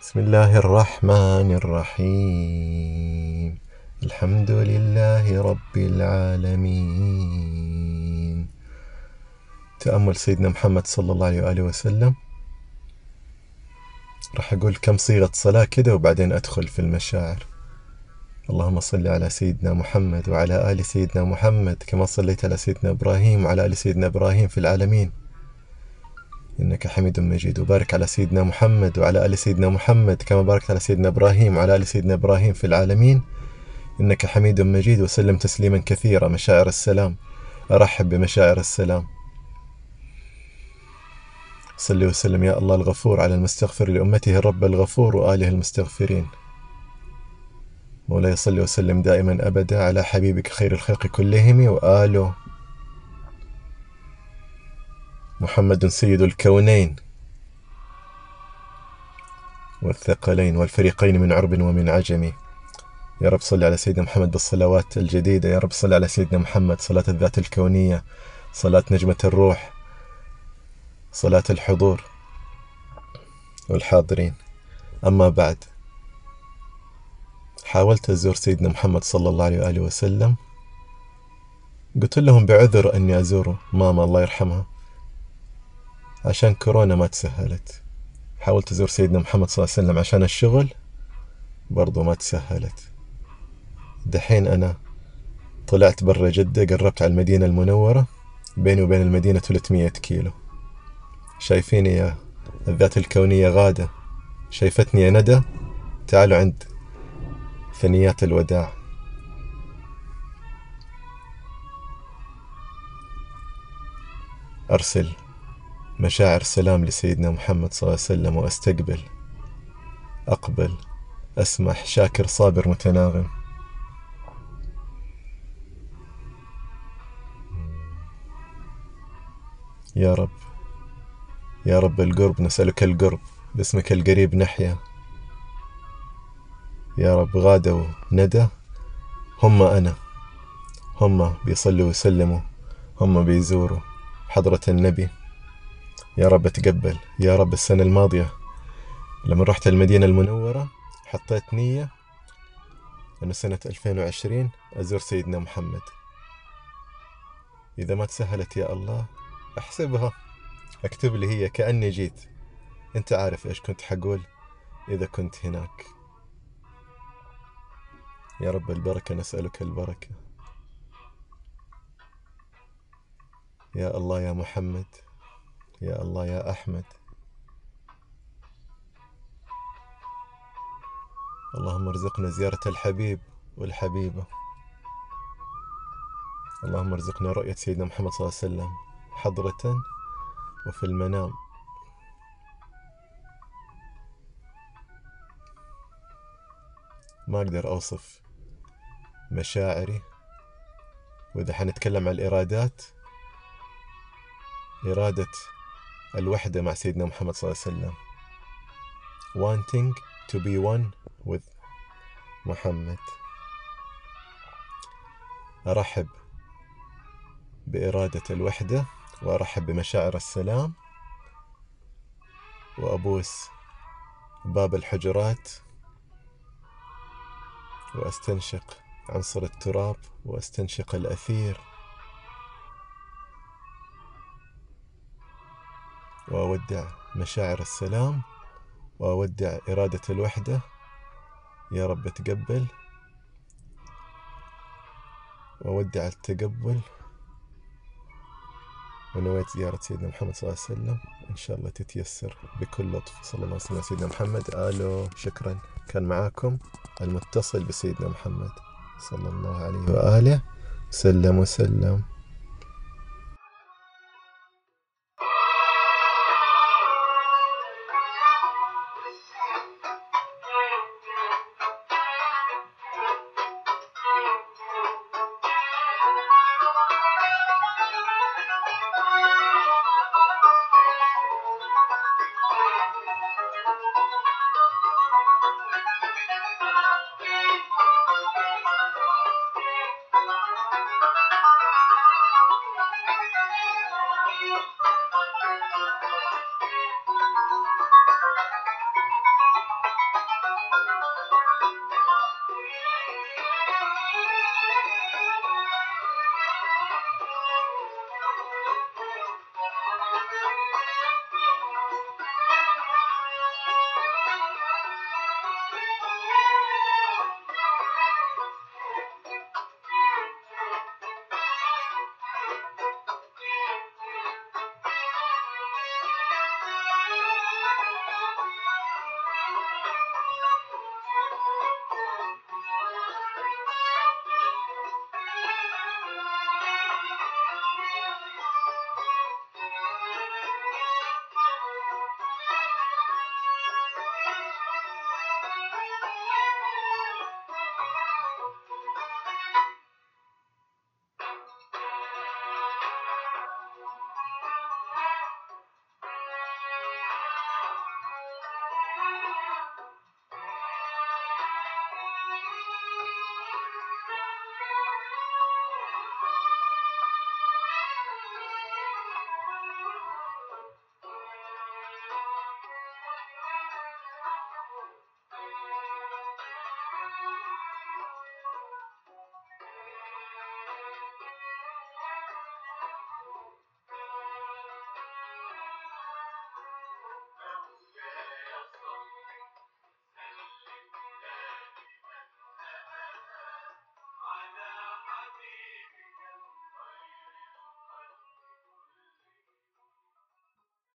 بسم الله الرحمن الرحيم. الحمد لله رب العالمين. تأمل سيدنا محمد صلى الله عليه وآله وسلم. راح أقول كم صيغة صلاة كده وبعدين أدخل في المشاعر. اللهم صل على سيدنا محمد وعلى آل سيدنا محمد كما صليت على سيدنا إبراهيم وعلى آل سيدنا إبراهيم في العالمين. إنك حميد مجيد. وبارك على سيدنا محمد وعلى آل سيدنا محمد كما باركت على سيدنا إبراهيم وعلى آل سيدنا إبراهيم في العالمين. إنك حميد مجيد وسلم تسليما كثيرا. مشاعر السلام. أرحب بمشاعر السلام. صل وسلم يا الله الغفور على المستغفر لأمته الرب الغفور وآله المستغفرين. مولاي صل وسلم دائما أبدا على حبيبك خير الخلق كلهم وآله محمد سيد الكونين والثقلين والفريقين من عرب ومن عجم. يا رب صل على سيدنا محمد بالصلوات الجديدة. يا رب صل على سيدنا محمد صلاة الذات الكونية صلاة نجمة الروح صلاة الحضور والحاضرين. أما بعد حاولت أزور سيدنا محمد صلى الله عليه وآله وسلم. قلت لهم بعذر أني أزوره ماما الله يرحمها. عشان كورونا ما تسهلت. حاولت أزور سيدنا محمد صلى الله عليه وسلم عشان الشغل برضو ما تسهلت. دحين أنا طلعت برا جدة قربت على المدينة المنورة بيني وبين المدينة 300 كيلو. شايفيني يا الذات الكونية غادة. شايفتني يا ندى. تعالوا عند ثنيات الوداع. أرسل. مشاعر سلام لسيدنا محمد صلى الله عليه وسلم وأستقبل أقبل أسمح شاكر صابر متناغم. يا رب يا رب القرب نسألك القرب باسمك القريب نحيا. يا رب غادة وندى هم أنا هم بيصلوا ويسلموا هم بيزوروا حضرة النبي. يا رب تقبل يا رب السنة الماضية لما رحت المدينة المنورة حطيت نية أنه سنة 2020 أزور سيدنا محمد. إذا ما تسهلت يا الله أحسبها. أكتب لي هي كأني جيت. أنت عارف إيش كنت حقول إذا كنت هناك. يا رب البركة نسألك البركة. يا الله يا محمد. يا الله يا أحمد. اللهم ارزقنا زيارة الحبيب والحبيبة. اللهم ارزقنا رؤية سيدنا محمد صلى الله عليه وسلم حضرة وفي المنام. ما أقدر أوصف مشاعري وإذا حنتكلم عن الإرادات إرادة الوحدة مع سيدنا محمد صلى الله عليه وسلم. Wanting to be one with محمد. أرحب بإرادة الوحدة وأرحب بمشاعر السلام. وأبوس باب الحجرات وأستنشق عنصر التراب وأستنشق الأثير. وأودع مشاعر السلام وأودع إرادة الوحدة. يا رب تقبل. وأودع التقبل. ونويت زيارة سيدنا محمد صلى الله عليه وسلم. إن شاء الله تتيسر بكل لطف. صلى الله عليه وسلم سيدنا محمد. آلو شكرا. كان معاكم المتصل بسيدنا محمد صلى الله عليه وآله. سلم وسلم.